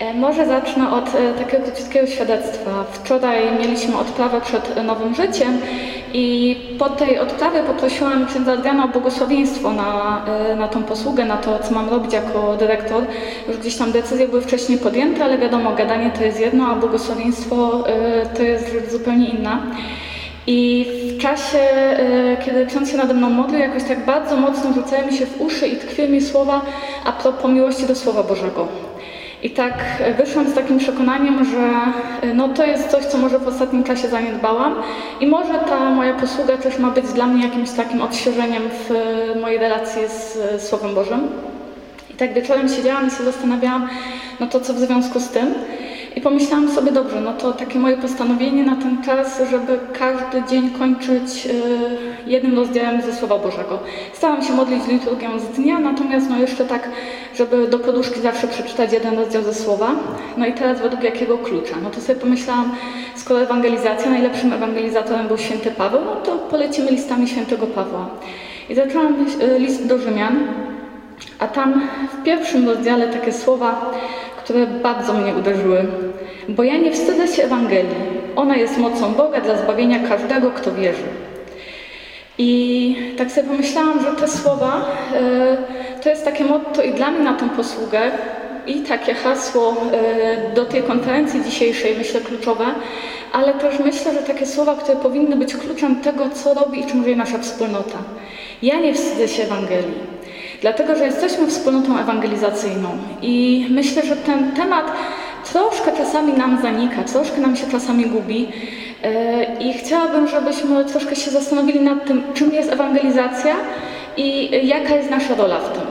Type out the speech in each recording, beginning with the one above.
E, Może zacznę od e, takiego krótkiego świadectwa. Wczoraj mieliśmy odprawę przed e, Nowym Życiem i po tej odprawie poprosiłam księdza Adriana o błogosławieństwo na, na tą posługę, na to, co mam robić jako dyrektor. Już gdzieś tam decyzje były wcześniej podjęte, ale wiadomo, gadanie to jest jedno, a błogosławieństwo to jest rzecz zupełnie inna. I w czasie, kiedy ksiądz się nade mną modlił, jakoś tak bardzo mocno rzucały mi się w uszy i tkwiły mi słowa a propos miłości do Słowa Bożego. I tak wyszłam z takim przekonaniem, że e, no to jest coś, co może w ostatnim czasie zaniedbałam i może ta moja posługa też ma być dla mnie jakimś takim odświeżeniem w e, mojej relacji z Słowem Bożym. I tak wieczorem siedziałam i się zastanawiałam, no to co w związku z tym. I pomyślałam sobie, dobrze, no to takie moje postanowienie na ten czas, żeby każdy dzień kończyć e, jednym rozdziałem ze Słowa Bożego. Starałam się modlić liturgią z dnia, natomiast no jeszcze tak, żeby do poduszki zawsze przeczytać jeden rozdział ze Słowa. No i teraz według jakiego klucza? No to sobie pomyślałam, skoro ewangelizacja, najlepszym ewangelizatorem był święty Paweł, no to polecimy listami świętego Pawła. I zaczęłam e, list do Rzymian, a tam w pierwszym rozdziale takie słowa, które bardzo mnie uderzyły. Bo ja nie wstydzę się Ewangelii. Ona jest mocą Boga dla zbawienia każdego, kto wierzy. I tak sobie pomyślałam, że te słowa e, to jest takie motto i dla mnie na tą posługę, i takie hasło e, do tej konferencji dzisiejszej, myślę, kluczowe, ale też myślę, że takie słowa, które powinny być kluczem tego, co robi i czym żyje nasza wspólnota. Ja nie wstydzę się Ewangelii. Dlatego, że jesteśmy wspólnotą ewangelizacyjną i myślę, że ten temat troszkę czasami nam zanika, troszkę nam się czasami gubi e, i chciałabym, żebyśmy troszkę się zastanowili nad tym, czym jest ewangelizacja i jaka jest nasza rola w tym.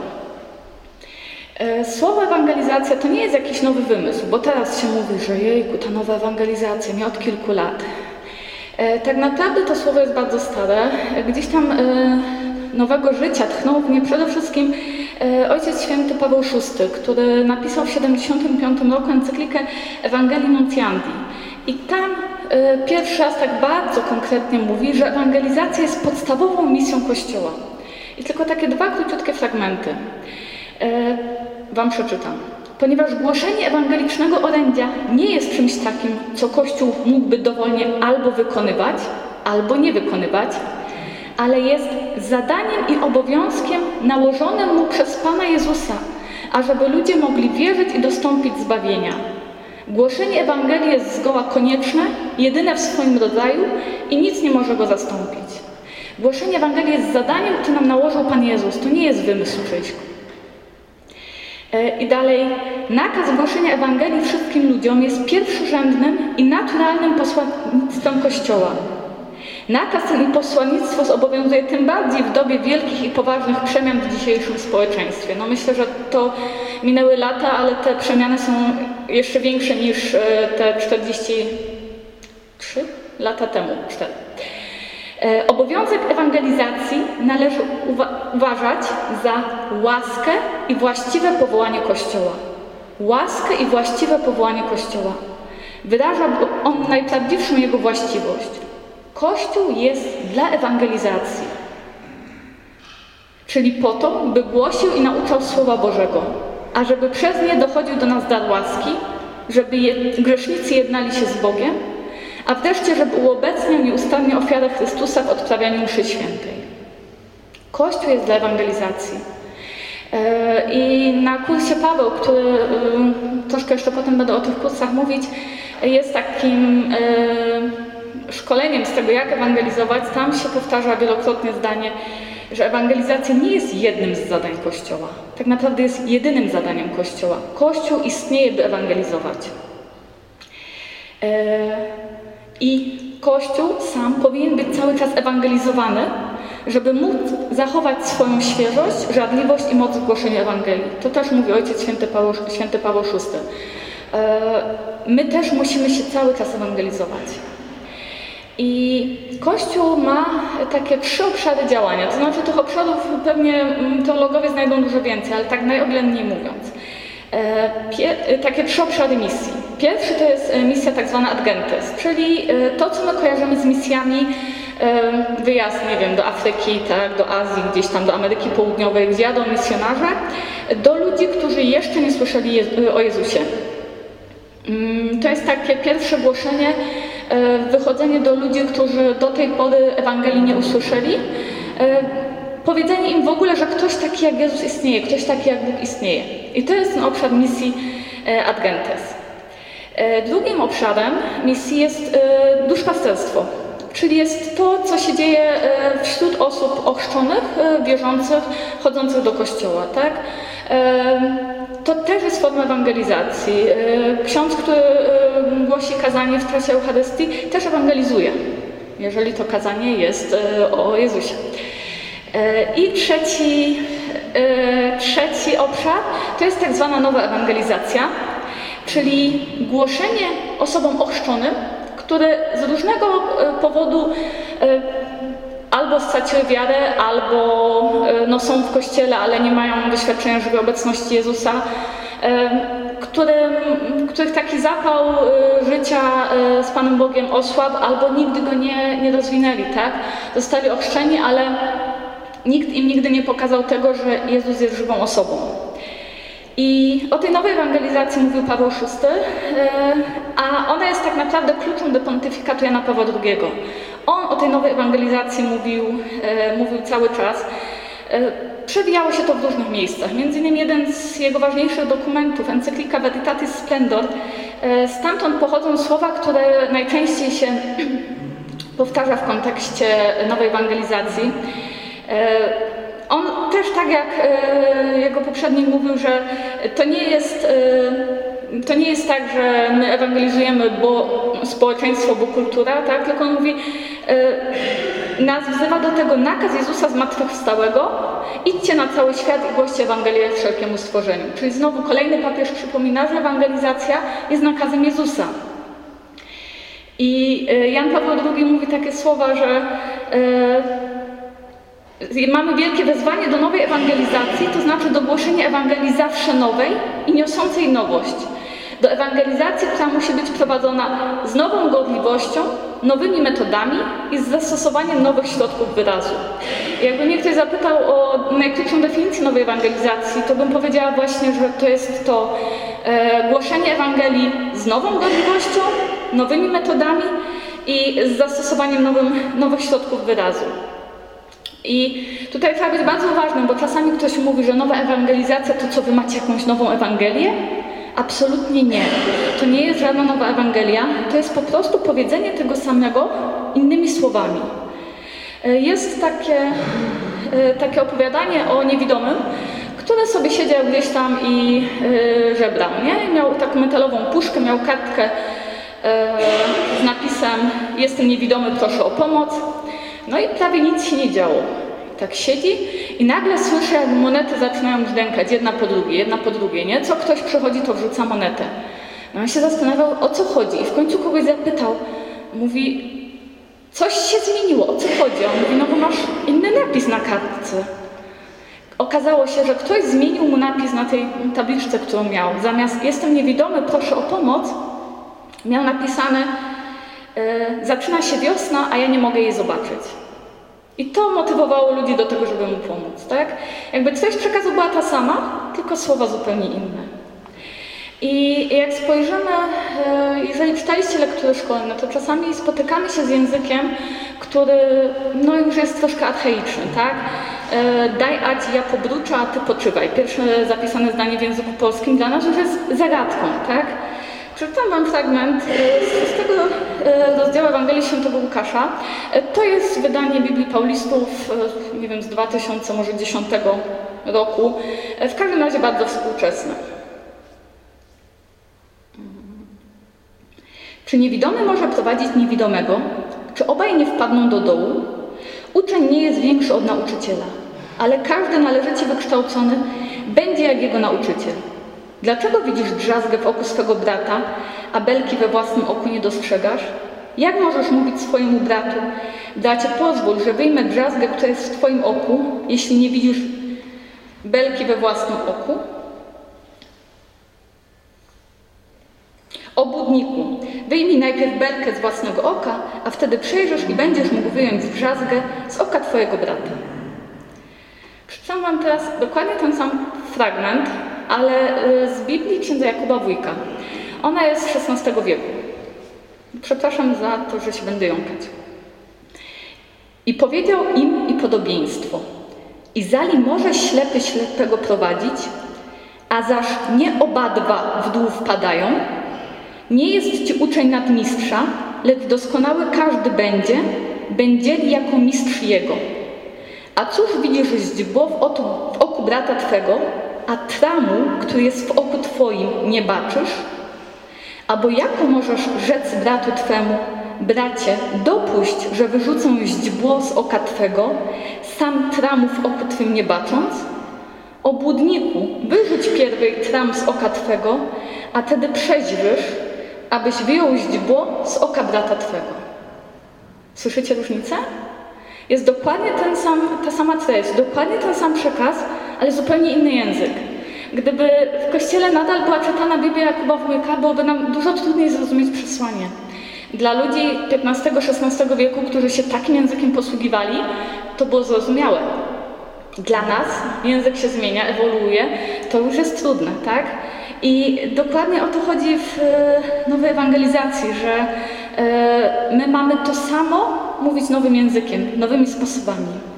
E, Słowo ewangelizacja to nie jest jakiś nowy wymysł, bo teraz się mówi, że jejku, ta nowa ewangelizacja, nie od kilku lat. E, Tak naprawdę to słowo jest bardzo stare. Gdzieś tam nowego życia tchnął w nie przede wszystkim e, Ojciec Święty Paweł VI, który napisał w 75 roku encyklikę Ewangelii Nunciandi. I tam e, pierwszy raz tak bardzo konkretnie mówi, że ewangelizacja jest podstawową misją Kościoła. I tylko takie dwa króciutkie fragmenty. E, Wam przeczytam. Ponieważ głoszenie ewangelicznego orędzia nie jest czymś takim, co Kościół mógłby dowolnie albo wykonywać, albo nie wykonywać, ale jest zadaniem i obowiązkiem nałożonym mu przez Pana Jezusa, ażeby ludzie mogli wierzyć i dostąpić zbawienia. Głoszenie Ewangelii jest zgoła konieczne, jedyne w swoim rodzaju i nic nie może go zastąpić. Głoszenie Ewangelii jest zadaniem, które nam nałożył Pan Jezus. To nie jest wymysł czyjś. E, I dalej, nakaz głoszenia Ewangelii wszystkim ludziom jest pierwszorzędnym i naturalnym posłannictwem Kościoła. Nakaz ten i posłannictwo zobowiązuje tym bardziej w dobie wielkich i poważnych przemian w dzisiejszym społeczeństwie. No myślę, że to minęły lata, ale te przemiany są jeszcze większe niż e, te 43 lata temu. 4. E, Obowiązek ewangelizacji należy uwa- uważać za łaskę i właściwe powołanie Kościoła. Łaskę i właściwe powołanie Kościoła. Wyraża on najprawdziwszą jego właściwość. Kościół jest dla ewangelizacji, czyli po to, by głosił i nauczał Słowa Bożego, a żeby przez nie dochodził do nas dar łaski, żeby grzesznicy jednali się z Bogiem, a wreszcie, żeby uobecniał nieustannie ofiarę Chrystusa w odprawianiu mszy świętej. Kościół jest dla ewangelizacji. E, I na kursie Paweł, który troszkę jeszcze potem będę o tych kursach mówić, jest takim e, szkoleniem z tego, jak ewangelizować. Tam się powtarza wielokrotnie zdanie, że ewangelizacja nie jest jednym z zadań Kościoła. Tak naprawdę jest jedynym zadaniem Kościoła. Kościół istnieje, by ewangelizować. E, I Kościół sam powinien być cały czas ewangelizowany, żeby móc zachować swoją świeżość, żarliwość i moc w głoszeniu Ewangelii. To też mówi Ojciec Święty Paweł, Święty Paweł VI. E, My też musimy się cały czas ewangelizować. I Kościół ma takie trzy obszary działania. To znaczy tych obszarów pewnie mm, teologowie znajdą dużo więcej, ale tak najoględniej mówiąc. E, Pie, e, takie trzy obszary misji. Pierwszy to jest e, misja tak zwana ad gentes, czyli to, co my kojarzymy z misjami wyjazd, nie wiem, do Afryki, tak, do Azji, gdzieś tam do Ameryki Południowej, gdzie jadą misjonarze, do ludzi, którzy jeszcze nie słyszeli o Jezusie. Mm, to jest takie pierwsze głoszenie, wychodzenie do ludzi, którzy do tej pory Ewangelii nie usłyszeli. E, powiedzenie im w ogóle, że ktoś taki jak Jezus istnieje, ktoś taki jak Bóg istnieje. I to jest ten obszar misji e, Adgentes. Drugim obszarem misji jest duszpasterstwo, czyli jest to, co się dzieje wśród osób ochrzczonych, wierzących, chodzących do kościoła. Tak? To też jest forma ewangelizacji. Ksiądz, który głosi kazanie w czasie Eucharystii, też ewangelizuje, jeżeli to kazanie jest o Jezusie. I trzeci, trzeci obszar to jest tak zwana nowa ewangelizacja, czyli głoszenie osobom ochrzczonym, które z różnego powodu albo straciły wiarę, albo e, no, są w kościele, ale nie mają doświadczenia żywej obecności Jezusa, e, których taki zapał e, życia z Panem Bogiem osłabł, albo nigdy go nie, nie rozwinęli, tak? Zostali ochrzczeni, ale nikt im nigdy nie pokazał tego, że Jezus jest żywą osobą. I o tej nowej ewangelizacji mówił Paweł VI, a ona jest tak naprawdę kluczem do pontyfikatu Jana Pawła II. On o tej nowej ewangelizacji mówił, e, mówił cały czas. E, przewijało się to w różnych miejscach. Między innymi jeden z jego ważniejszych dokumentów, encyklika Veritatis Splendor, e, stamtąd pochodzą słowa, które najczęściej się powtarza w kontekście nowej ewangelizacji. On też tak jak jego poprzednik mówił, że to nie jest to nie jest tak, że my ewangelizujemy, bo społeczeństwo, bo kultura, tak? tylko on mówi, yy, nas wzywa do tego nakaz Jezusa zmartwychwstałego, idźcie na cały świat i głoście Ewangelię wszelkiemu stworzeniu. Czyli znowu kolejny papież przypomina, że ewangelizacja jest nakazem Jezusa. I yy, Jan Paweł II mówi takie słowa, że yy, mamy wielkie wezwanie do nowej ewangelizacji, to znaczy do głoszenia Ewangelii zawsze nowej i niosącej nowość do ewangelizacji, która musi być prowadzona z nową gorliwością, nowymi metodami i z zastosowaniem nowych środków wyrazu. Jakby mnie ktoś zapytał o najkrótszą definicję nowej ewangelizacji, to bym powiedziała właśnie, że to jest to e, głoszenie Ewangelii z nową gorliwością, nowymi metodami i z zastosowaniem nowym, nowych środków wyrazu. I tutaj trzeba być bardzo uważnym, bo czasami ktoś mówi, że nowa ewangelizacja to co, wy macie jakąś nową Ewangelię? Absolutnie nie. To nie jest żadna nowa Ewangelia, to jest po prostu powiedzenie tego samego innymi słowami. E, jest takie, e, takie opowiadanie o niewidomym, który sobie siedział gdzieś tam i e, żebrał, nie? Miał taką metalową puszkę, miał kartkę z napisem Jestem niewidomy, proszę o pomoc. No i prawie nic się nie działo tak siedzi i nagle słyszę, jak monety zaczynają brzdękać, jedna po drugiej, jedna po drugiej, nie? Co ktoś przechodzi, to wrzuca monetę. No on się zastanawiał, o co chodzi i w końcu kogoś zapytał. Mówi, coś się zmieniło, o co chodzi? On mówi, no bo masz inny napis na kartce. Okazało się, że ktoś zmienił mu napis na tej tabliczce, którą miał. Zamiast jestem niewidomy, proszę o pomoc, miał napisane e, zaczyna się wiosna, a ja nie mogę jej zobaczyć. I to motywowało ludzi do tego, żeby mu pomóc, tak? Jakby treść przekazu była ta sama, tylko słowa zupełnie inne. I jak spojrzymy, e, jeżeli czytaliście lektury szkolne, to czasami spotykamy się z językiem, który no już jest troszkę archaiczny, tak? E, daj Adzi, ja pobruczę, a ty poczywaj. Pierwsze zapisane zdanie w języku polskim dla nas już jest zagadką, tak? Przeczytam Wam fragment e, z szóstego e, rozdziału Ewangelii Świętego Łukasza. E, to jest wydanie Biblii Paulistów, nie wiem, z 2010 roku. W każdym razie bardzo współczesne. Czy niewidomy może prowadzić niewidomego? Czy obaj nie wpadną do dołu? Uczeń nie jest większy od nauczyciela, ale każdy należycie wykształcony będzie jak jego nauczyciel. Dlaczego widzisz drzazgę w oku swego brata, a belki we własnym oku nie dostrzegasz? Jak możesz mówić swojemu bratu, bracie, pozwól, że wyjmę drzazgę, która jest w twoim oku, jeśli nie widzisz belki we własnym oku? Obudniku, wyjmij najpierw belkę z własnego oka, a wtedy przejrzysz i będziesz mógł wyjąć drzazgę z oka twojego brata. Przeczytam Wam teraz dokładnie ten sam fragment, ale y, z Biblii księdza Jakuba Wójka. Ona jest z XVI wieku. Przepraszam za to, że się będę jąkać. I powiedział im i podobieństwo. I zali może ślepy ślepego prowadzić, a zaż nie obadwa w dół wpadają, nie jest ci uczeń nadmistrza, lecz doskonały każdy będzie, będzieli jako mistrz jego. A cóż widzisz źdźbło w, w oku brata twego, a tramu, który jest w oku twoim, nie baczysz? Albo jako możesz rzec bratu twemu, bracie, dopuść, że wyrzucę źdźbło z oka twego, sam tramu w oku twym nie bacząc? Obłudniku, wyrzuć pierwej tram z oka twego, a tedy przeźwysz, abyś wyjął źdźbło z oka brata twego. Słyszycie różnicę? Jest dokładnie ten sam, ta sama treść, dokładnie ten sam przekaz, ale zupełnie inny język. Gdyby w kościele nadal była czytana Biblia Jakuba Wujka, byłoby nam dużo trudniej zrozumieć przesłanie. Dla ludzi XV-XVI wieku, którzy się takim językiem posługiwali, to było zrozumiałe. Dla nas język się zmienia, ewoluuje, to już jest trudne, tak? I dokładnie o to chodzi w e, nowej ewangelizacji, że e, my mamy to samo mówić nowym językiem, nowymi sposobami.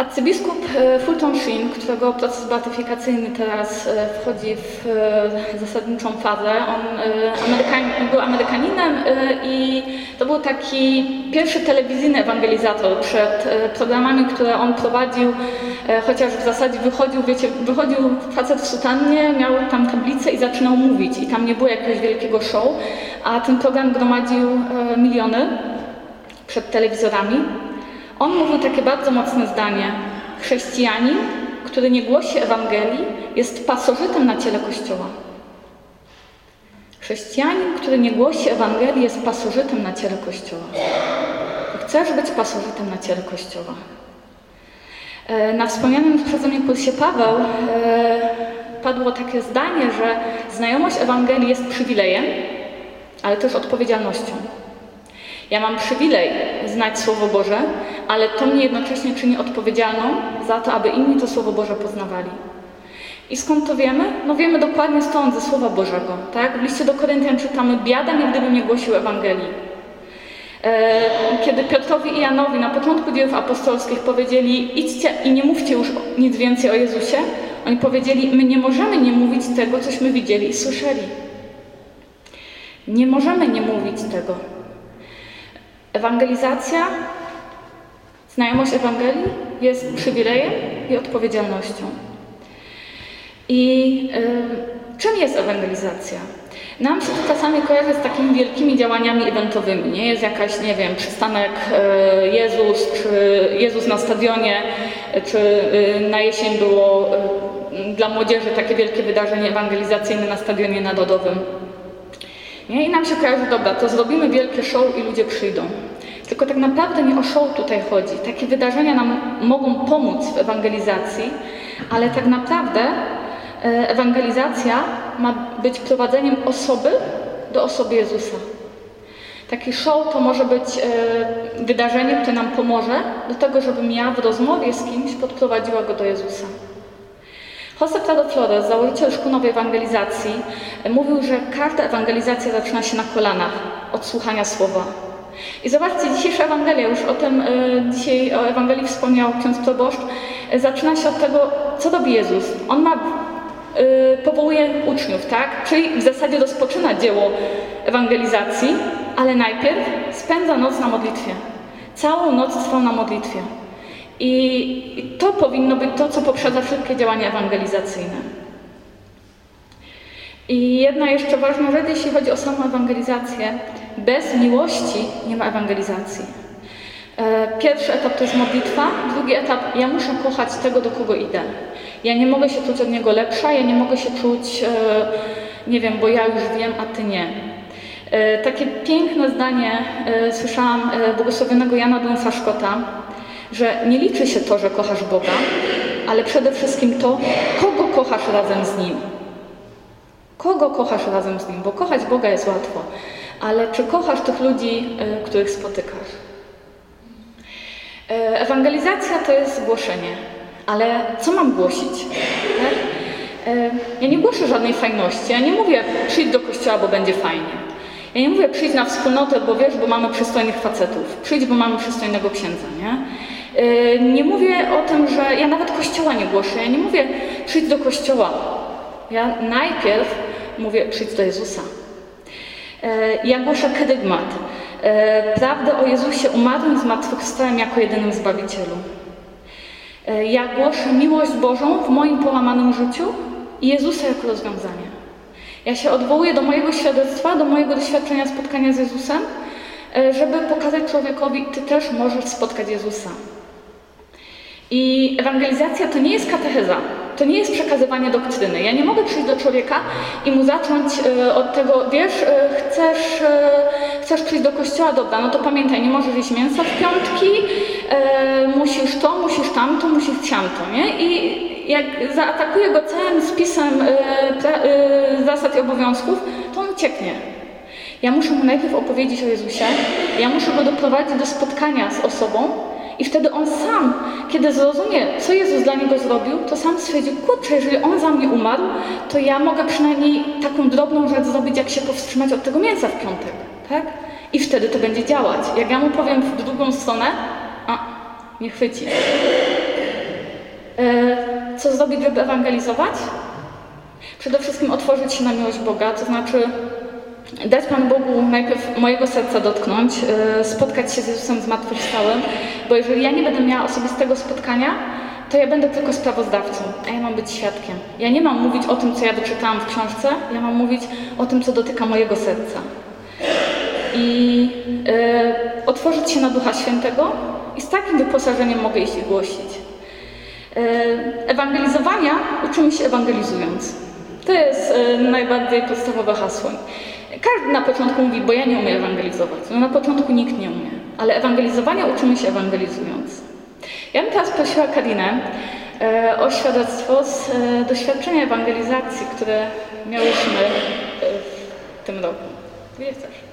Arcybiskup e, Fulton Sheen, którego proces beatyfikacyjny teraz e, wchodzi w e, zasadniczą fazę, on był Amerykaninem i to był taki pierwszy telewizyjny ewangelizator przed programami, które on prowadził, chociaż w zasadzie wychodził, wiecie, wychodził facet w sutannie, miał tam tablicę i zaczynał mówić i tam nie było jakiegoś wielkiego show, a ten program gromadził miliony przed telewizorami. On mówił takie bardzo mocne zdanie. Chrześcijanin, który nie głosi Ewangelii, jest pasożytem na ciele Kościoła. Chrześcijanin, który nie głosi Ewangelii, jest pasożytem na ciele Kościoła. Chcesz być pasożytem na ciele Kościoła. E, na wspomnianym przeze mnie kursie Paweł e, padło takie zdanie, że znajomość Ewangelii jest przywilejem, ale też odpowiedzialnością. Ja mam przywilej znać Słowo Boże, ale to mnie jednocześnie czyni odpowiedzialną za to, aby inni to Słowo Boże poznawali. I skąd to wiemy? No wiemy dokładnie stąd, ze Słowa Bożego. Tak? W liście do Koryntian czytamy, biada mi, gdybym nie głosił Ewangelii. E, kiedy Piotrowi i Janowi na początku dziejów apostolskich powiedzieli idźcie i nie mówcie już nic więcej o Jezusie, oni powiedzieli, my nie możemy nie mówić tego, cośmy widzieli i słyszeli. Nie możemy nie mówić tego. Ewangelizacja, znajomość Ewangelii jest przywilejem i odpowiedzialnością. I czym jest ewangelizacja? Nam się to czasami kojarzy z takimi wielkimi działaniami eventowymi. Nie jest jakaś, nie wiem, przystanek y, Jezus, czy Jezus na stadionie, czy y, na jesień było y, dla młodzieży takie wielkie wydarzenie ewangelizacyjne na stadionie narodowym. Nie? I nam się kojarzy, dobra, to zrobimy wielkie show i ludzie przyjdą. Tylko tak naprawdę nie o show tutaj chodzi. Takie wydarzenia nam mogą pomóc w ewangelizacji, ale tak naprawdę e, ewangelizacja ma być prowadzeniem osoby do osoby Jezusa. Taki show to może być e, wydarzeniem, które nam pomoże do tego, żebym ja w rozmowie z kimś podprowadziła go do Jezusa. Jose Prado Flores, założyciel Szkół Nowej Ewangelizacji, mówił, że każda ewangelizacja zaczyna się na kolanach od słuchania słowa. I zobaczcie, dzisiejsza Ewangelia, już o tym y, dzisiaj o Ewangelii wspomniał ksiądz proboszcz, y, zaczyna się od tego, co robi Jezus. On ma, y, powołuje uczniów, tak? Czyli w zasadzie rozpoczyna dzieło ewangelizacji, ale najpierw spędza noc na modlitwie. Całą noc trwał na modlitwie. I to powinno być to, co poprzedza wszystkie działania ewangelizacyjne. I jedna jeszcze ważna rzecz, jeśli chodzi o samą ewangelizację. Bez miłości nie ma ewangelizacji. E, pierwszy etap to jest modlitwa, drugi etap ja muszę kochać tego, do kogo idę. Ja nie mogę się czuć od niego lepsza, ja nie mogę się czuć, e, nie wiem, bo ja już wiem, a ty nie. E, takie piękne zdanie słyszałam błogosławionego Jana Dunsa Szkota, że nie liczy się to, że kochasz Boga, ale przede wszystkim to, kogo kochasz razem z Nim. Kogo kochasz razem z Nim? Bo kochać Boga jest łatwo, ale czy kochasz tych ludzi, y, których spotykasz? Y, ewangelizacja to jest głoszenie, ale co mam głosić? E, ja nie głoszę żadnej fajności, ja nie mówię przyjdź do kościoła, bo będzie fajnie. Ja nie mówię przyjdź na wspólnotę, bo wiesz, bo mamy przystojnych facetów. Przyjdź, bo mamy przystojnego księdza, nie? E, nie mówię o tym, że ja nawet kościoła nie głoszę. Ja nie mówię przyjdź do kościoła. Ja najpierw mówię przyjdź do Jezusa. E, ja głoszę kerygmat. Prawdę o Jezusie umarłym i zmartwychwstałem jako jedynym Zbawicielu. Ja głoszę miłość Bożą w moim połamanym życiu i Jezusa jako rozwiązanie. Ja się odwołuję do mojego świadectwa, do mojego doświadczenia spotkania z Jezusem, e, żeby pokazać człowiekowi, ty też możesz spotkać Jezusa. I ewangelizacja to nie jest katecheza, to nie jest przekazywanie doktryny. Ja nie mogę przyjść do człowieka i mu zacząć e, od tego, wiesz, e, chcesz, chcesz przyjść do kościoła, dobra, no to pamiętaj, nie możesz jeść mięsa w piątki, musisz to, musisz tamto, musisz ciamto, nie? I jak zaatakuję go całym spisem y, y, zasad i obowiązków, to on ucieknie. Ja muszę mu najpierw opowiedzieć o Jezusie, ja muszę go doprowadzić do spotkania z osobą i wtedy on sam, kiedy zrozumie, co Jezus dla niego zrobił, to sam stwierdzi, kurczę, jeżeli on za mnie umarł, to ja mogę przynajmniej taką drobną rzecz zrobić, jak się powstrzymać od tego mięsa w piątek, tak? I wtedy to będzie działać. Jak ja mu powiem w drugą stronę, a, nie chwyci. E, co zrobić, żeby ewangelizować? Przede wszystkim otworzyć się na miłość Boga, to znaczy dać Panu Bogu najpierw mojego serca dotknąć, yy, spotkać się z Jezusem zmartwychwstałym, bo jeżeli ja nie będę miała osobistego spotkania, to ja będę tylko sprawozdawcą, a ja mam być świadkiem. Ja nie mam mówić o tym, co ja doczytałam w książce, ja mam mówić o tym, co dotyka mojego serca. I yy, otworzyć się na Ducha Świętego i z takim wyposażeniem mogę iść i głosić. E, ewangelizowania uczymy się ewangelizując. To jest e, najbardziej podstawowe hasło. Każdy na początku mówi, bo ja nie umiem ewangelizować. No na początku nikt nie umie, ale ewangelizowania uczymy się ewangelizując. Ja bym teraz prosiła Karinę e, o świadectwo z doświadczenia ewangelizacji, które miałyśmy w tym roku. Gdzie chcesz?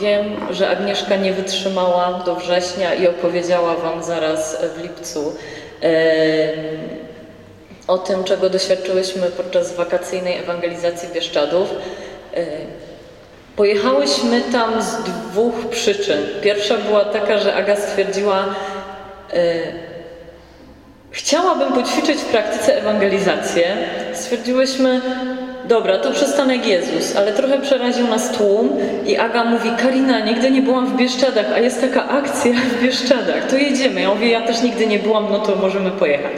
Wiem, że Agnieszka nie wytrzymała do września i opowiedziała Wam zaraz w lipcu o tym, czego doświadczyłyśmy podczas wakacyjnej ewangelizacji Bieszczadów. Pojechałyśmy tam z dwóch przyczyn. Pierwsza była taka, że Aga stwierdziła, chciałabym poćwiczyć w praktyce ewangelizację. Stwierdziłyśmy, Dobra, to przystanek Jezus, ale trochę przeraził nas tłum i Aga mówi, Karina, nigdy nie byłam w Bieszczadach, a jest taka akcja w Bieszczadach, to jedziemy. Ja mówię, ja też nigdy nie byłam, no to możemy pojechać.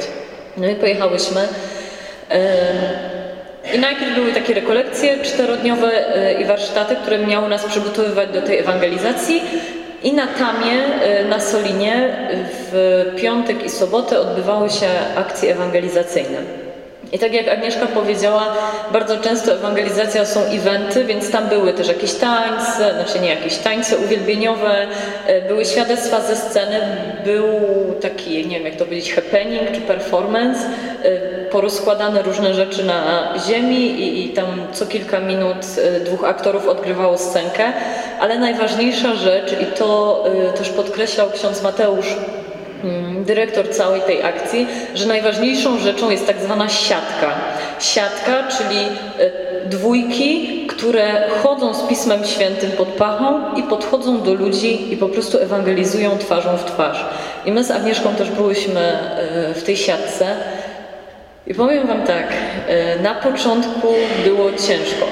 No i pojechałyśmy. I najpierw były takie rekolekcje czterodniowe e, i warsztaty, które miały nas przygotowywać do tej ewangelizacji. I na Tamie, e, na Solinie w piątek i sobotę odbywały się akcje ewangelizacyjne. I tak jak Agnieszka powiedziała, bardzo często ewangelizacja są eventy, więc tam były też jakieś tańce, znaczy nie jakieś tańce uwielbieniowe, e, były świadectwa ze sceny, był taki, nie wiem jak to powiedzieć, happening czy performance, e, porozkładane różne rzeczy na ziemi i, i tam co kilka minut e, dwóch aktorów odgrywało scenkę, ale najważniejsza rzecz i to też podkreślał ksiądz Mateusz dyrektor całej tej akcji, że najważniejszą rzeczą jest tak zwana siatka. Siatka, czyli e, dwójki, które chodzą z Pismem Świętym pod pachą i podchodzą do ludzi i po prostu ewangelizują twarzą w twarz. I my z Agnieszką też byłyśmy e, w tej siatce. I powiem Wam tak, e, na początku było ciężko.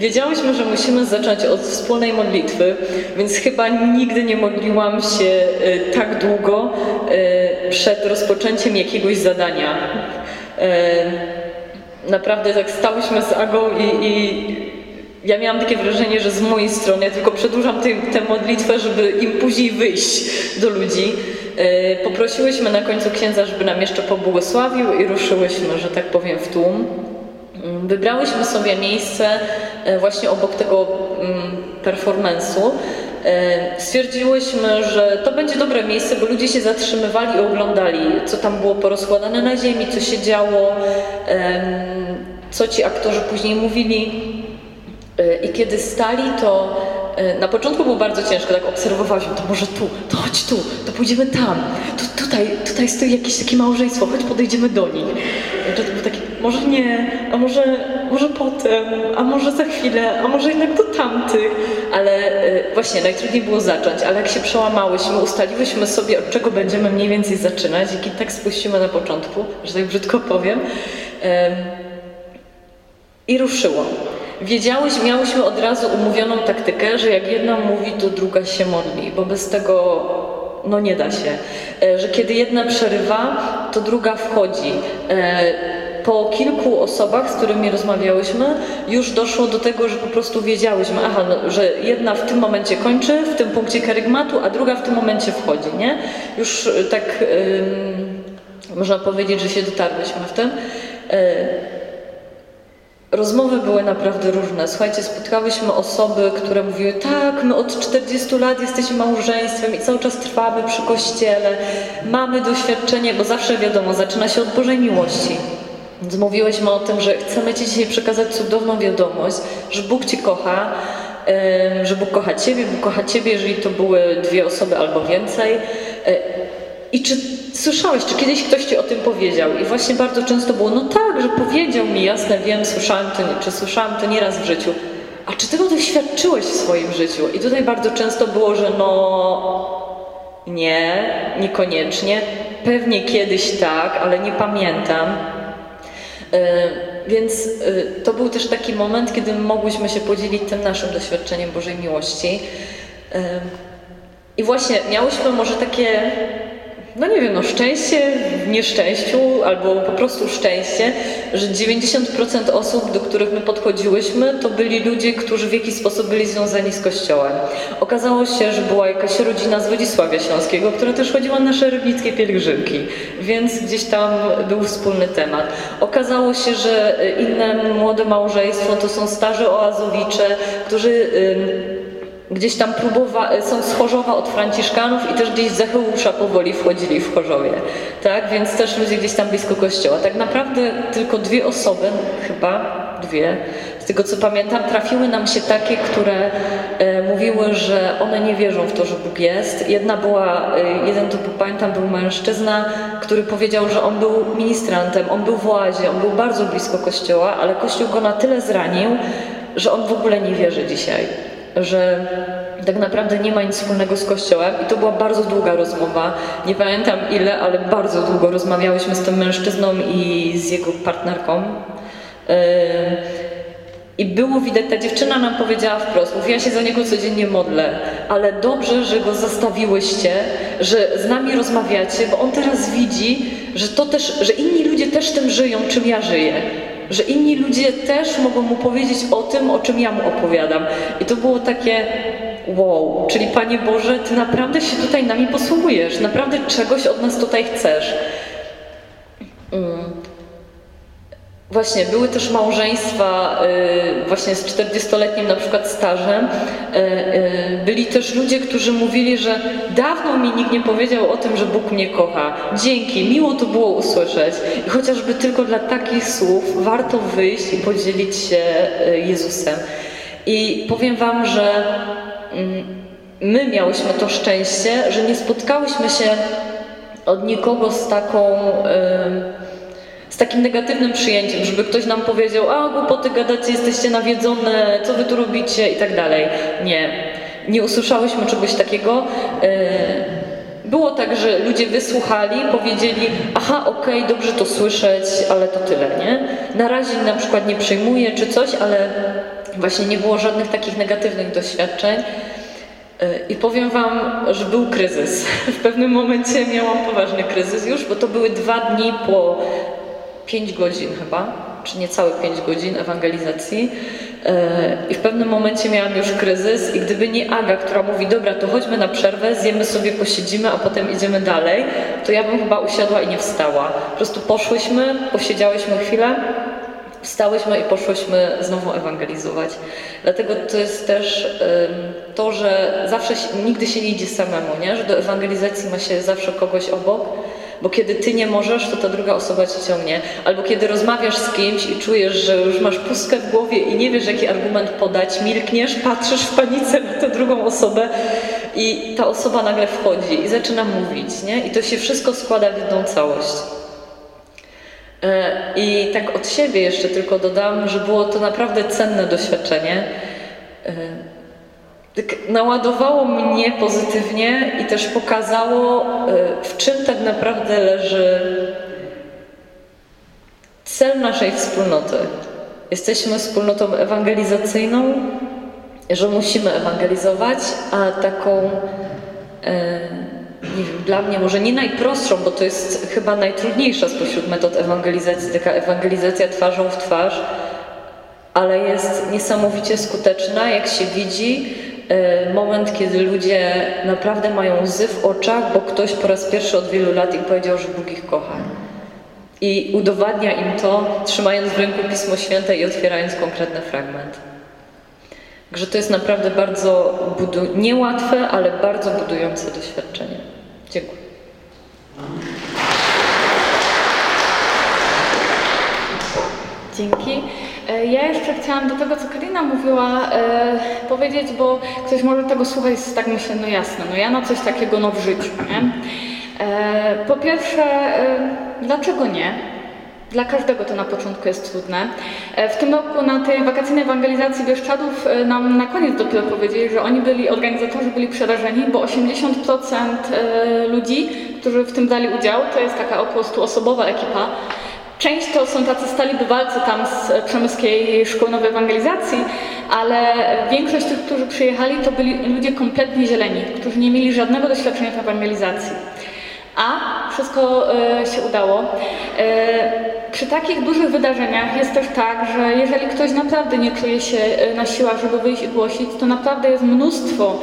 Wiedziałyśmy, że musimy zacząć od wspólnej modlitwy, więc chyba nigdy nie modliłam się e, tak długo e, przed rozpoczęciem jakiegoś zadania. E, naprawdę tak stałyśmy z Agą i, i ja miałam takie wrażenie, że z mojej strony ja tylko przedłużam tę modlitwę, żeby im później wyjść do ludzi. Poprosiłyśmy na końcu księdza, żeby nam jeszcze pobłogosławił i ruszyłyśmy, że tak powiem, w tłum. Mm, wybrałyśmy sobie miejsce właśnie obok tego mm, performance'u. E, stwierdziłyśmy, że to będzie dobre miejsce, bo ludzie się zatrzymywali i oglądali, co tam było porozkładane na ziemi, co się działo, co ci aktorzy później mówili. E, I kiedy stali, to e, na początku było bardzo ciężko, tak obserwowałyśmy, to może tu, to chodź tu, to pójdziemy tam, tu, tutaj, tutaj stoi jakieś takie małżeństwo, chodź podejdziemy do nich. To był taki, może nie, a może, może potem, a może za chwilę, a może jednak do tamtych. Ale e, właśnie najtrudniej było zacząć, ale jak się przełamałyśmy, ustaliłyśmy sobie, od czego będziemy mniej więcej zaczynać, jaki tak spuścimy na początku, że tak brzydko powiem. em, I ruszyło. Wiedziałyśmy, miałyśmy od razu umówioną taktykę, że jak jedna mówi, to druga się modli, bo bez tego no nie da się. E, Że kiedy jedna przerywa, to druga wchodzi. E, Po kilku osobach, z którymi rozmawiałyśmy, już doszło do tego, że po prostu wiedziałyśmy, aha, no, że jedna w tym momencie kończy, w tym punkcie karygmatu, a druga w tym momencie wchodzi, nie? Już e, tak ym, można powiedzieć, że się dotarłyśmy w tym. E, Rozmowy były naprawdę różne. Słuchajcie, spotkałyśmy osoby, które mówiły, tak, my od 40 lat jesteśmy małżeństwem i cały czas trwamy przy kościele, mamy doświadczenie, bo zawsze wiadomo, zaczyna się od Bożej miłości. Więc mówiłyśmy o tym, że chcemy Ci dzisiaj przekazać cudowną wiadomość, że Bóg Cię kocha, że Bóg kocha Ciebie, Bóg kocha Ciebie, jeżeli to były dwie osoby albo więcej. E, I czy słyszałeś, czy kiedyś ktoś Ci o tym powiedział? I właśnie bardzo często było, no tak, że powiedział mi, jasne, wiem, słyszałem to, czy słyszałam to nieraz w życiu. A czy tego doświadczyłeś w swoim życiu? I tutaj bardzo często było, że no nie, niekoniecznie. Pewnie kiedyś tak, ale nie pamiętam. E, Więc e, to był też taki moment, kiedy mogłyśmy się podzielić tym naszym doświadczeniem Bożej miłości. E, I właśnie miałyśmy może takie, no nie wiem, no szczęście w nieszczęściu, albo po prostu szczęście, że 90% osób, do których my podchodziłyśmy, to byli ludzie, którzy w jakiś sposób byli związani z Kościołem. Okazało się, że była jakaś rodzina z Wodzisławia Śląskiego, która też chodziła na szeregnickie pielgrzymki, więc gdzieś tam był wspólny temat. Okazało się, że inne młode małżeństwo to są starzy oazowicze, którzy ym, gdzieś tam próbowa- są z Chorzowa od Franciszkanów i też gdzieś z powoli wchodzili w Chorzowie, tak? Więc też ludzie gdzieś tam blisko kościoła. Tak naprawdę tylko dwie osoby, chyba dwie, z tego co pamiętam, trafiły nam się takie, które e, mówiły, że one nie wierzą w to, że Bóg jest. Jedna była, e, jeden to pamiętam, był mężczyzna, który powiedział, że on był ministrantem, on był w oazie, on był bardzo blisko kościoła, ale kościół go na tyle zranił, że on w ogóle nie wierzy dzisiaj że tak naprawdę nie ma nic wspólnego z Kościołem i to była bardzo długa rozmowa. Nie pamiętam ile, ale bardzo długo rozmawiałyśmy z tym mężczyzną i z jego partnerką. I było widać, ta dziewczyna nam powiedziała wprost, mówi, ja się za niego codziennie modlę, ale dobrze, że go zastawiłyście, że z nami rozmawiacie, bo on teraz widzi, że to też, że inni ludzie też tym żyją, czym ja żyję że inni ludzie też mogą mu powiedzieć o tym, o czym ja mu opowiadam. I to było takie wow, czyli Panie Boże, Ty naprawdę się tutaj nami posługujesz, naprawdę czegoś od nas tutaj chcesz. Mm. Właśnie, były też małżeństwa y, właśnie z 40-letnim na przykład stażem. Y, y, byli też ludzie, którzy mówili, że dawno mi nikt nie powiedział o tym, że Bóg mnie kocha. Dzięki, miło to było usłyszeć. I chociażby tylko dla takich słów warto wyjść i podzielić się Jezusem. I powiem Wam, że mm, my miałyśmy to szczęście, że nie spotkałyśmy się od nikogo z taką... takim negatywnym przyjęciem, żeby ktoś nam powiedział, a głupoty gadacie, jesteście nawiedzone, co wy tu robicie i tak dalej. Nie, nie usłyszałyśmy czegoś takiego. Yy, Było tak, że ludzie wysłuchali, powiedzieli, aha, okej, dobrze to słyszeć, ale to tyle, nie? Na razie na przykład nie przyjmuję czy coś, ale właśnie nie było żadnych takich negatywnych doświadczeń. Yy, I powiem Wam, że był kryzys. W pewnym momencie miałam poważny kryzys już, bo to były dwa dni po 5 godzin chyba, czy niecałe 5 godzin ewangelizacji. E, I w pewnym momencie miałam już kryzys i gdyby nie Aga, która mówi, dobra, to chodźmy na przerwę, zjemy sobie, posiedzimy, a potem idziemy dalej, to ja bym chyba usiadła i nie wstała. Po prostu poszłyśmy, posiedziałyśmy chwilę, wstałyśmy i poszłyśmy znowu ewangelizować. Dlatego to jest też to, że zawsze nigdy się nie idzie samemu, nie? że do ewangelizacji ma się zawsze kogoś obok, Bo kiedy ty nie możesz, to ta druga osoba cię ciągnie. Albo kiedy rozmawiasz z kimś i czujesz, że już masz pustkę w głowie i nie wiesz, jaki argument podać, milkniesz, patrzysz w panice na tę drugą osobę i ta osoba nagle wchodzi i zaczyna mówić, nie? I to się wszystko składa w jedną całość. E, I tak od siebie jeszcze tylko dodam, że było to naprawdę cenne doświadczenie. E, tak naładowało mnie pozytywnie i też pokazało, e, w czym tak naprawdę leży cel naszej wspólnoty. Jesteśmy wspólnotą ewangelizacyjną, że musimy ewangelizować, a taką nie wiem, dla mnie może nie najprostszą, bo to jest chyba najtrudniejsza spośród metod ewangelizacji, taka ewangelizacja twarzą w twarz, ale jest niesamowicie skuteczna, jak się widzi e, moment, kiedy ludzie naprawdę mają łzy w oczach, bo ktoś po raz pierwszy od wielu lat im powiedział, że Bóg ich kocha. I udowadnia im to, trzymając w ręku Pismo Święte i otwierając konkretny fragment. Także to jest naprawdę bardzo budu- niełatwe, ale bardzo budujące doświadczenie. Dziękuję. Dzięki. E, ja jeszcze chciałam do tego, co Karina mówiła, e, powiedzieć, bo ktoś może tego słuchać i tak myślę, no jasne, no ja na coś takiego no w życiu, nie? E, po pierwsze, e, dlaczego nie? Dla każdego to na początku jest trudne. E, w tym roku na tej wakacyjnej ewangelizacji Bieszczadów e, nam na koniec dopiero powiedzieli, że oni byli, organizatorzy byli przerażeni, bo 80% e, ludzi, którzy w tym brali udział, to jest taka około 100 osobowa ekipa, Część to są tacy stali bywalcy tam z Przemyskiej Szkoły Nowej Ewangelizacji, ale większość tych, którzy przyjechali, to byli ludzie kompletnie zieleni, którzy nie mieli żadnego doświadczenia w ewangelizacji. A wszystko e, się udało. E, przy takich dużych wydarzeniach jest też tak, że jeżeli ktoś naprawdę nie czuje się e, na siłach, żeby wyjść i głosić, to naprawdę jest mnóstwo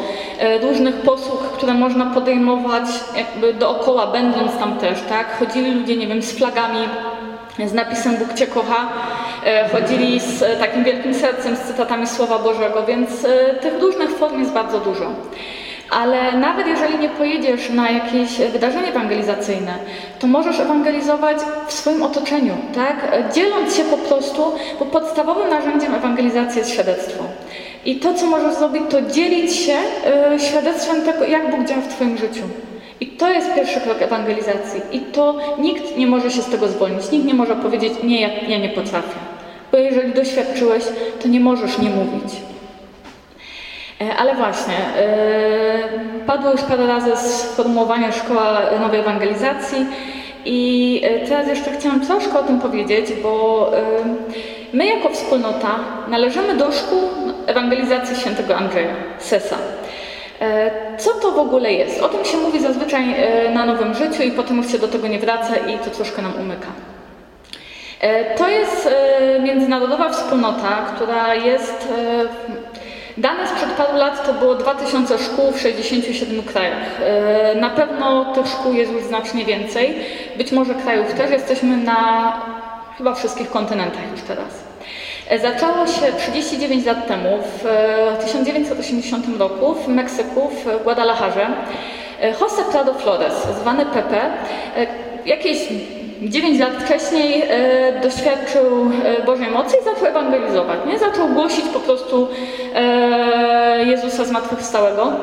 różnych posług, które można podejmować jakby dookoła, będąc tam też, tak? Chodzili ludzie, nie wiem, z flagami, z napisem Bóg Cię kocha, chodzili z takim wielkim sercem, z cytatami Słowa Bożego, więc tych różnych form jest bardzo dużo ale nawet jeżeli nie pojedziesz na jakieś wydarzenie ewangelizacyjne, to możesz ewangelizować w swoim otoczeniu, tak? Dzieląc się po prostu, bo podstawowym narzędziem ewangelizacji jest świadectwo. I to, co możesz zrobić, to dzielić się świadectwem tego, jak Bóg działa w Twoim życiu. I to jest pierwszy krok ewangelizacji. I to nikt nie może się z tego zwolnić. Nikt nie może powiedzieć, nie, ja, ja nie potrafię. Bo jeżeli doświadczyłeś, to nie możesz nie mówić. E, ale właśnie, e, padło już parę razy sformułowanie Szkoła Nowej Ewangelizacji i e, teraz jeszcze chciałam troszkę o tym powiedzieć, bo my jako wspólnota należymy do szkół ewangelizacji świętego Andrzeja, Sesa. Co to w ogóle jest? O tym się mówi zazwyczaj na Nowym Życiu i potem już się do tego nie wraca i to troszkę nam umyka. To jest międzynarodowa wspólnota, która jest Dane sprzed paru lat to było 2000 szkół w 67 krajach. E, na pewno tych szkół jest już znacznie więcej. Być może krajów też. Jesteśmy na chyba wszystkich kontynentach już teraz. E, zaczęło się 39 lat temu, w 1980 roku w Meksyku, w Guadalajarze. E, José Prado Flores, zwany Pepe, jakieś 9 lat wcześniej e, doświadczył e, Bożej mocy i zaczął ewangelizować. Nie? Zaczął głosić po prostu e, Jezusa zmartwychwstałego.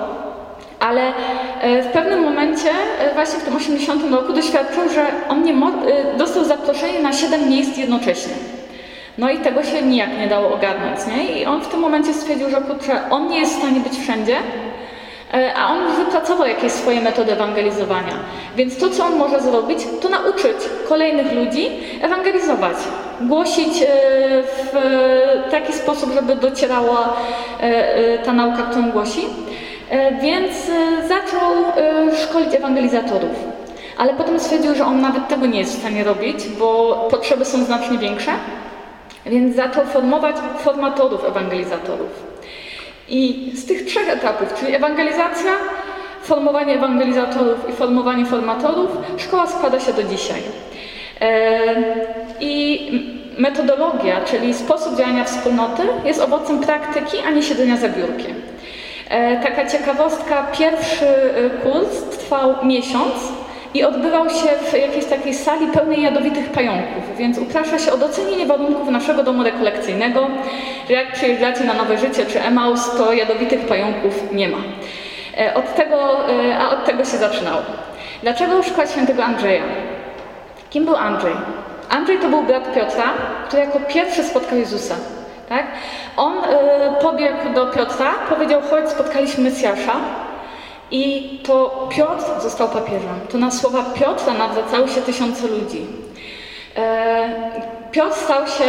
Ale e, w pewnym momencie, e, właśnie w tym 80 roku, doświadczył, że on nie e, dostał zaproszenie na 7 miejsc jednocześnie. No i tego się nijak nie dało ogarnąć. Nie? I on w tym momencie stwierdził, że kurczę, on nie jest w stanie być wszędzie, E, a on wypracował jakieś swoje metody ewangelizowania. Więc to, co on może zrobić, to nauczyć kolejnych ludzi ewangelizować, głosić e, w taki sposób, żeby docierała e, ta nauka, którą głosi. Więc zaczął szkolić ewangelizatorów. Ale potem stwierdził, że on nawet tego nie jest w stanie robić, bo potrzeby są znacznie większe. Więc zaczął formować formatorów ewangelizatorów. I z tych trzech etapów, czyli ewangelizacja, formowanie ewangelizatorów i formowanie formatorów, szkoła składa się do dzisiaj. E, I metodologia, czyli sposób działania wspólnoty, jest owocem praktyki, a nie siedzenia za biurkiem. E, taka ciekawostka, pierwszy e, kurs trwał miesiąc i odbywał się w jakiejś takiej sali pełnej jadowitych pająków, więc uprasza się o docenienie warunków naszego domu rekolekcyjnego, że jak przyjeżdżacie na Nowe Życie czy Emaus, to jadowitych pająków nie ma. E, od tego, e, a od tego się zaczynało. Dlaczego szukać świętego Andrzeja? Kim był Andrzej? Andrzej to był brat Piotra, który jako pierwszy spotkał Jezusa. Tak? On y, pobiegł do Piotra, powiedział: Chodź, spotkaliśmy Mesjasza. I to Piotr został papieżem. To na słowa Piotra nawracały się tysiące ludzi. E, Piotr stał się,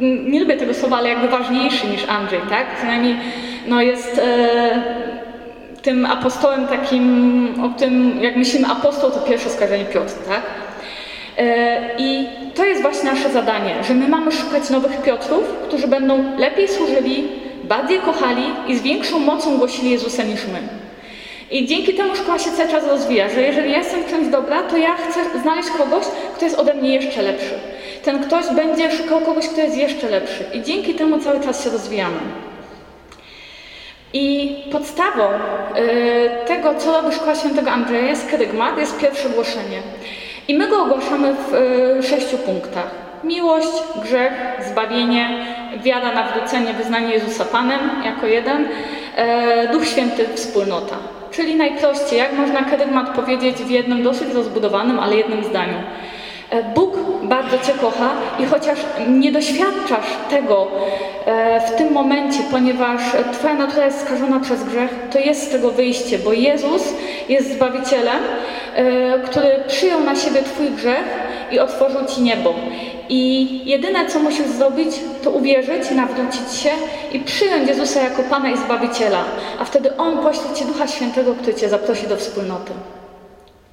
nie lubię tego słowa, ale jakby ważniejszy niż Andrzej, tak? Przynajmniej no jest e, tym apostołem takim, o tym, jak myślimy apostoł, to pierwsze skojarzenie Piotr, tak? E, I to jest właśnie nasze zadanie, że my mamy szukać nowych Piotrów, którzy będą lepiej służyli, bardziej kochali i z większą mocą głosili Jezusa niż my. I dzięki temu szkoła się cały czas rozwija, że jeżeli ja jestem czymś dobra, to ja chcę znaleźć kogoś, kto jest ode mnie jeszcze lepszy. Ten ktoś będzie szukał kogoś, kto jest jeszcze lepszy. I dzięki temu cały czas się rozwijamy. I podstawą y, tego, co robi Szkoła Świętego Andrzeja, jest kerygmat, jest pierwsze głoszenie. I my go ogłaszamy w y, sześciu punktach. Miłość, grzech, zbawienie, wiara, nawrócenie, wyznanie Jezusa Panem jako jeden, y, Duch Święty, wspólnota. Czyli najprościej, jak można kerygmat powiedzieć w jednym dosyć rozbudowanym, ale jednym zdaniu. E, Bóg bardzo Cię kocha i chociaż nie doświadczasz tego e, w tym momencie, ponieważ Twoja natura jest skażona przez grzech, to jest z tego wyjście, bo Jezus jest Zbawicielem, e, który przyjął na siebie Twój grzech i otworzył Ci niebo. I jedyne, co musisz zrobić, to uwierzyć, nawrócić się i przyjąć Jezusa jako Pana i Zbawiciela, a wtedy On pośle Ci Ducha Świętego, który Cię zaprosi do wspólnoty.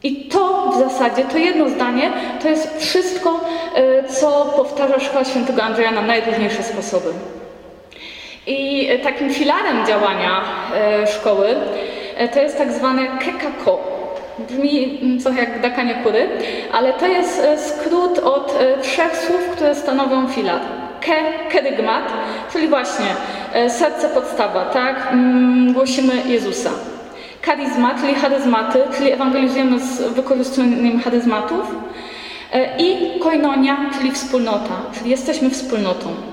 I to w zasadzie, to jedno zdanie, to jest wszystko, e, co powtarza Szkoła Świętego Andrzeja na najróżniejsze sposoby. I e, takim filarem działania e, szkoły to jest tak zwane kekako. Brzmi mm, trochę jak dakanie kury, ale to jest skrót od trzech słów, które stanowią filar. Ke, kerygmat, czyli właśnie serce podstawa, tak? Mm, głosimy Jezusa. Charyzma, czyli charyzmaty, czyli ewangelizujemy z wykorzystaniem charyzmatów. E, I koinonia, czyli wspólnota, czyli jesteśmy wspólnotą.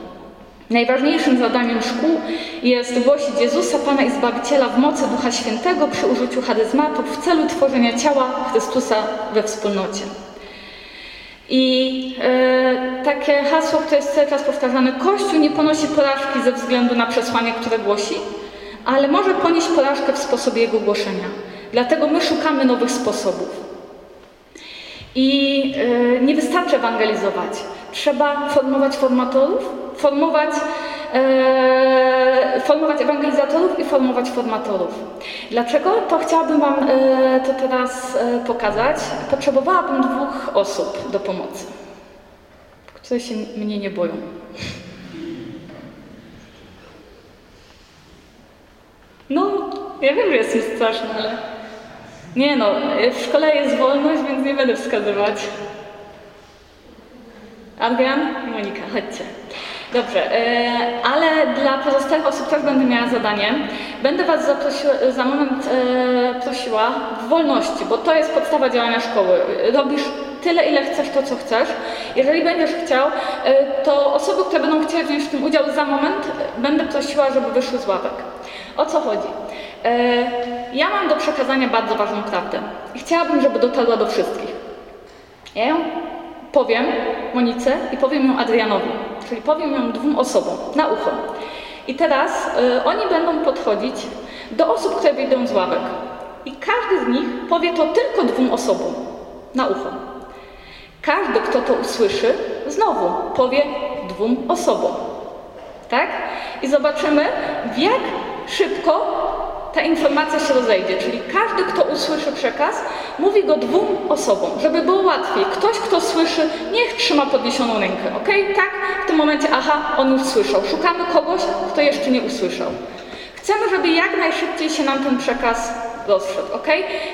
Najważniejszym zadaniem szkół jest głosić Jezusa, Pana i Zbawiciela w mocy Ducha Świętego przy użyciu charyzmatów w celu tworzenia ciała Chrystusa we wspólnocie. I e, takie hasło, które jest cały czas powtarzane, Kościół nie ponosi porażki ze względu na przesłanie, które głosi, ale może ponieść porażkę w sposobie jego głoszenia. Dlatego my szukamy nowych sposobów. I yy, nie wystarczy ewangelizować. Trzeba formować formatorów, formować, yy, formować ewangelizatorów i formować formatorów. Dlaczego? To chciałabym Wam yy, to teraz pokazać. Potrzebowałabym dwóch osób do pomocy, które się mnie nie boją. No, ja wiem, że jestem straszna, ale... Nie no, w szkole jest wolność, więc nie będę wskazywać. Adrian i Monika, chodźcie. Dobrze, e, ale dla pozostałych osób też będę miała zadanie. Będę Was za moment e, prosiła w wolności, bo to jest podstawa działania szkoły. Robisz tyle, ile chcesz, to co chcesz. Jeżeli będziesz chciał, e, to osoby, które będą chciały wziąć w tym udział za moment, będę prosiła, żeby wyszły z ławek. O co chodzi? Ja mam do przekazania bardzo ważną prawdę i chciałabym, żeby dotarła do wszystkich. Ja powiem Monice i powiem ją Adrianowi, czyli powiem ją dwóm osobom na ucho. I teraz y, oni będą podchodzić do osób, które wyjdą z ławek. I każdy z nich powie to tylko dwóm osobom na ucho. Każdy, kto to usłyszy, znowu powie dwóm osobom. Tak? I zobaczymy, w jak szybko ta informacja się rozejdzie, czyli każdy, kto usłyszy przekaz, mówi go dwóm osobom, żeby było łatwiej. Ktoś, kto słyszy, niech trzyma podniesioną rękę, ok? Tak? W tym momencie, aha, on już słyszał. Szukamy kogoś, kto jeszcze nie usłyszał. Chcemy, żeby jak najszybciej się nam ten przekaz rozszedł, ok?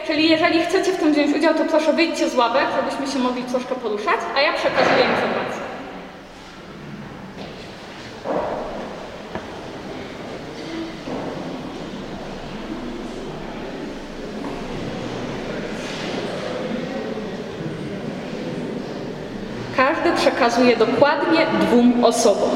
Czyli jeżeli chcecie w tym wziąć udział, to proszę wyjdźcie z ławek, żebyśmy się mogli troszkę poruszać, a ja przekazuję informację. Przekazuje dokładnie dwóm osobom.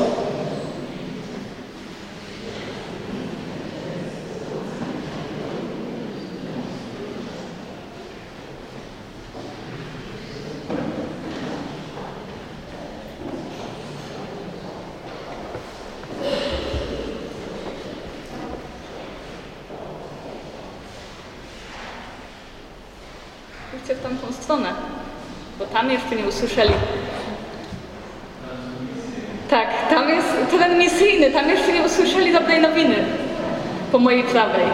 W tamtą stronę, bo tam jeszcze nie usłyszeli. Tak, tam jest teren misyjny, tam jeszcze nie usłyszeli dobrej nowiny po mojej prawej.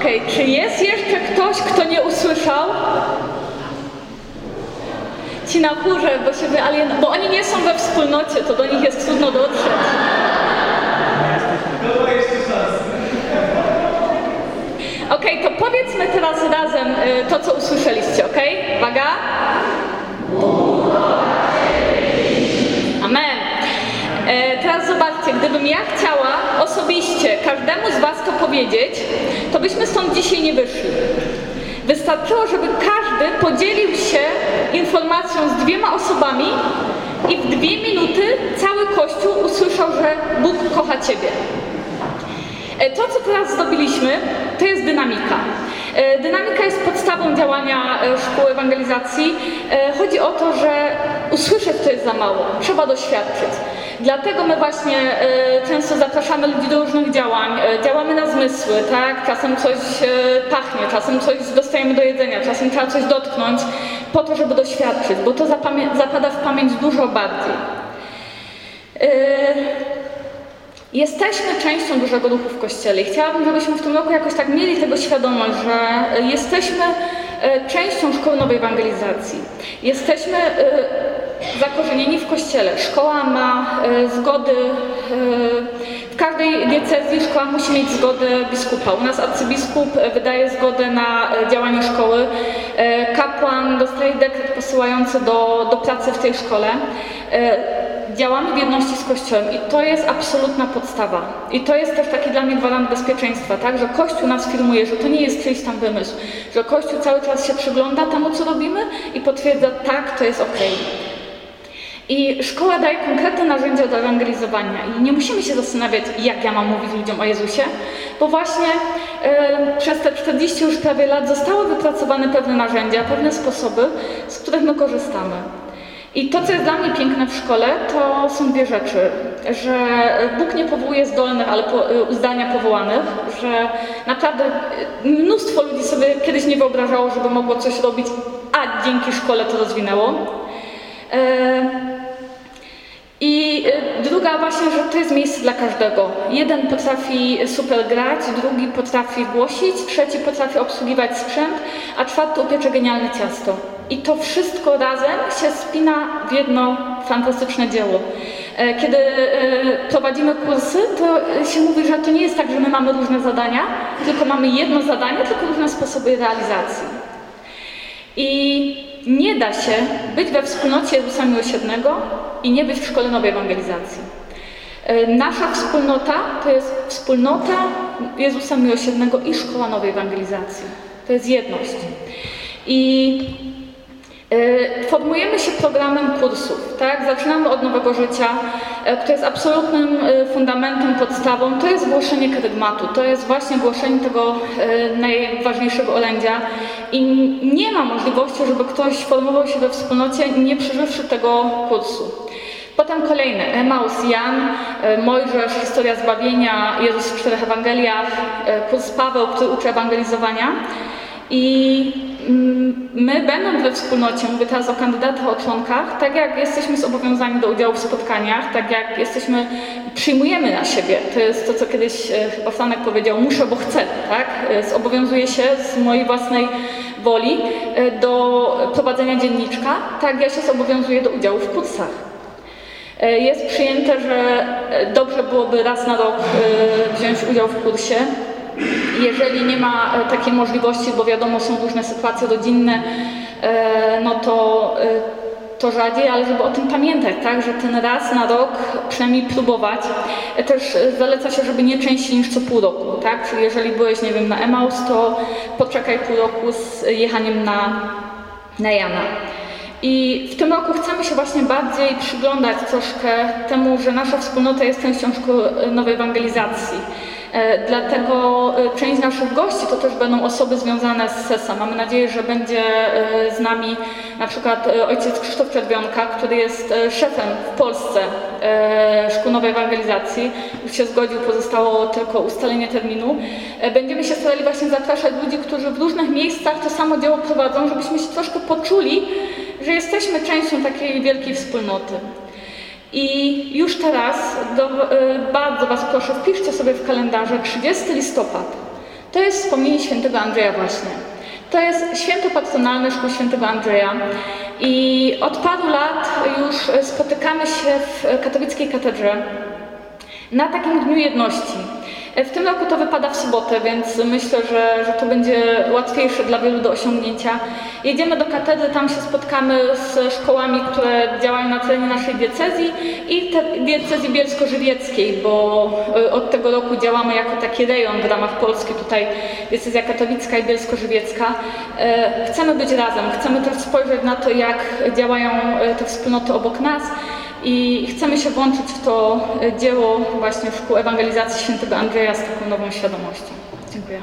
Okej, czy jest jeszcze ktoś, kto nie usłyszał? Ci na chórze, bo się wyalien... bo oni nie są we wspólnocie, to do nich jest trudno dotrzeć. Okej, to powiedzmy teraz razem y, to, co usłyszeliście, okej? Uwaga. Amen. E, teraz zobaczcie, gdybym ja chciała osobiście każdemu z Was to powiedzieć, to byśmy stąd dzisiaj nie wyszli. Wystarczyło, żeby każdy podzielił się informacją z dwiema osobami i w dwie minuty cały Kościół usłyszał, że Bóg kocha Ciebie. E, To, co teraz zrobiliśmy, to jest dynamika. E, Dynamika jest podstawą działania e, szkół ewangelizacji. Chodzi o to, że usłyszeć to jest za mało, trzeba doświadczyć. Dlatego my właśnie e, często zapraszamy ludzi do różnych działań. E, Działamy na zmysły, tak? Czasem coś e, pachnie, czasem coś dostajemy do jedzenia, czasem trzeba coś dotknąć po to, żeby doświadczyć, bo to zapada w pamięć dużo bardziej. Jesteśmy częścią dużego ruchu w Kościele i chciałabym, żebyśmy w tym roku jakoś tak mieli tego świadomość, że jesteśmy częścią Szkoły Nowej Ewangelizacji. Jesteśmy zakorzenieni w Kościele. Szkoła ma e, zgody, e, w każdej diecezji szkoła musi mieć zgodę biskupa. U nas arcybiskup e, wydaje zgodę na działanie szkoły. Kapłan dostaje dekret posyłający do, do pracy w tej szkole. Działamy w jedności z Kościołem i to jest absolutna podstawa. I to jest też taki dla mnie gwarant bezpieczeństwa, tak? że Kościół nas filmuje, że to nie jest czyjś tam wymysł, że Kościół cały czas się przygląda temu, co robimy i potwierdza, tak, to jest okej. I szkoła daje konkretne narzędzia do ewangelizowania i nie musimy się zastanawiać, jak ja mam mówić ludziom o Jezusie, bo właśnie e, przez te 40 już prawie lat zostały wypracowane pewne narzędzia, pewne sposoby, z których my korzystamy. I to, co jest dla mnie piękne w szkole, to są dwie rzeczy. Że Bóg nie powołuje zdolnych, ale po, uzdania powołanych, że naprawdę mnóstwo ludzi sobie kiedyś nie wyobrażało, żeby mogło coś robić, a dzięki szkole to rozwinęło. E, I e, druga właśnie, że to jest miejsce dla każdego. Jeden potrafi super grać, drugi potrafi głosić, trzeci potrafi obsługiwać sprzęt, a czwarty upiecze genialne ciasto. I to wszystko razem się spina w jedno fantastyczne dzieło. E, Kiedy e, prowadzimy kursy, to się mówi, że to nie jest tak, że my mamy różne zadania, tylko mamy jedno zadanie, tylko różne sposoby realizacji. I nie da się być we wspólnocie Jezusa Miłosiernego i nie być w Szkole Nowej Ewangelizacji. E, Nasza wspólnota to jest wspólnota Jezusa Miłosiernego i Szkoła Nowej Ewangelizacji. To jest jedność. I Formujemy się programem kursów, tak? Zaczynamy od nowego życia, e, które jest absolutnym e, fundamentem, podstawą. To jest głoszenie kerygmatu, to jest właśnie głoszenie tego e, najważniejszego orędzia i nie ma możliwości, żeby ktoś formował się we wspólnocie nie przeżywszy tego kursu. Potem kolejne, Emaus, Jan, e, Mojżesz, historia zbawienia, Jezus w czterech Ewangeliach, e, kurs Paweł, który uczy ewangelizowania. I my, będąc we wspólnocie, mówię teraz o kandydatach, o członkach, tak jak jesteśmy zobowiązani do udziału w spotkaniach, tak jak jesteśmy, przyjmujemy na siebie, to jest to, co kiedyś e, chyba Franek powiedział, muszę, bo chcę, tak? E, Zobowiązuję się z mojej własnej woli e, do prowadzenia dzienniczka, tak ja się zobowiązuję do udziału w kursach. Jest przyjęte, że dobrze byłoby raz na rok wziąć udział w kursie. Jeżeli nie ma e, takiej możliwości, bo wiadomo, są różne sytuacje rodzinne, e, no to, e, to rzadziej, ale żeby o tym pamiętać, tak, że ten raz na rok przynajmniej próbować. Też zaleca się, żeby nie częściej niż co pół roku, tak, czyli jeżeli byłeś, nie wiem, na Emaus, to poczekaj pół roku z jechaniem na, na Jana. I w tym roku chcemy się właśnie bardziej przyglądać troszkę temu, że nasza wspólnota jest częścią nowej ewangelizacji. E, Dlatego e, część naszych gości to też będą osoby związane z SESA. Mamy nadzieję, że będzie e, z nami na przykład ojciec Krzysztof Czerwionka, który jest szefem w Polsce Szkół Nowej Ewangelizacji. Już się zgodził, pozostało tylko ustalenie terminu. Będziemy się starali właśnie zapraszać ludzi, którzy w różnych miejscach to samo dzieło prowadzą, żebyśmy się troszkę poczuli, że jesteśmy częścią takiej wielkiej wspólnoty. I już teraz do, y, bardzo Was proszę, wpiszcie sobie w kalendarze 30 listopad. To jest wspomnienie świętego Andrzeja właśnie. To jest święto patronalne Szkół Świętego Andrzeja i od paru lat już spotykamy się w katolickiej katedrze na takim Dniu Jedności. E, W tym roku to wypada w sobotę, więc myślę, że, że to będzie łatwiejsze dla wielu do osiągnięcia. Jedziemy do katedry, tam się spotkamy z szkołami, które działają na terenie naszej diecezji i diecezji bielsko-żywieckiej, bo e, od tego roku działamy jako taki rejon w ramach Polski, tutaj diecezja katolicka i bielsko-żywiecka. E, Chcemy być razem, chcemy też spojrzeć na to, jak działają te wspólnoty obok nas i chcemy się włączyć w to e, dzieło właśnie szkół ewangelizacji świętego Andrzeja z taką nową świadomością. Dziękuję.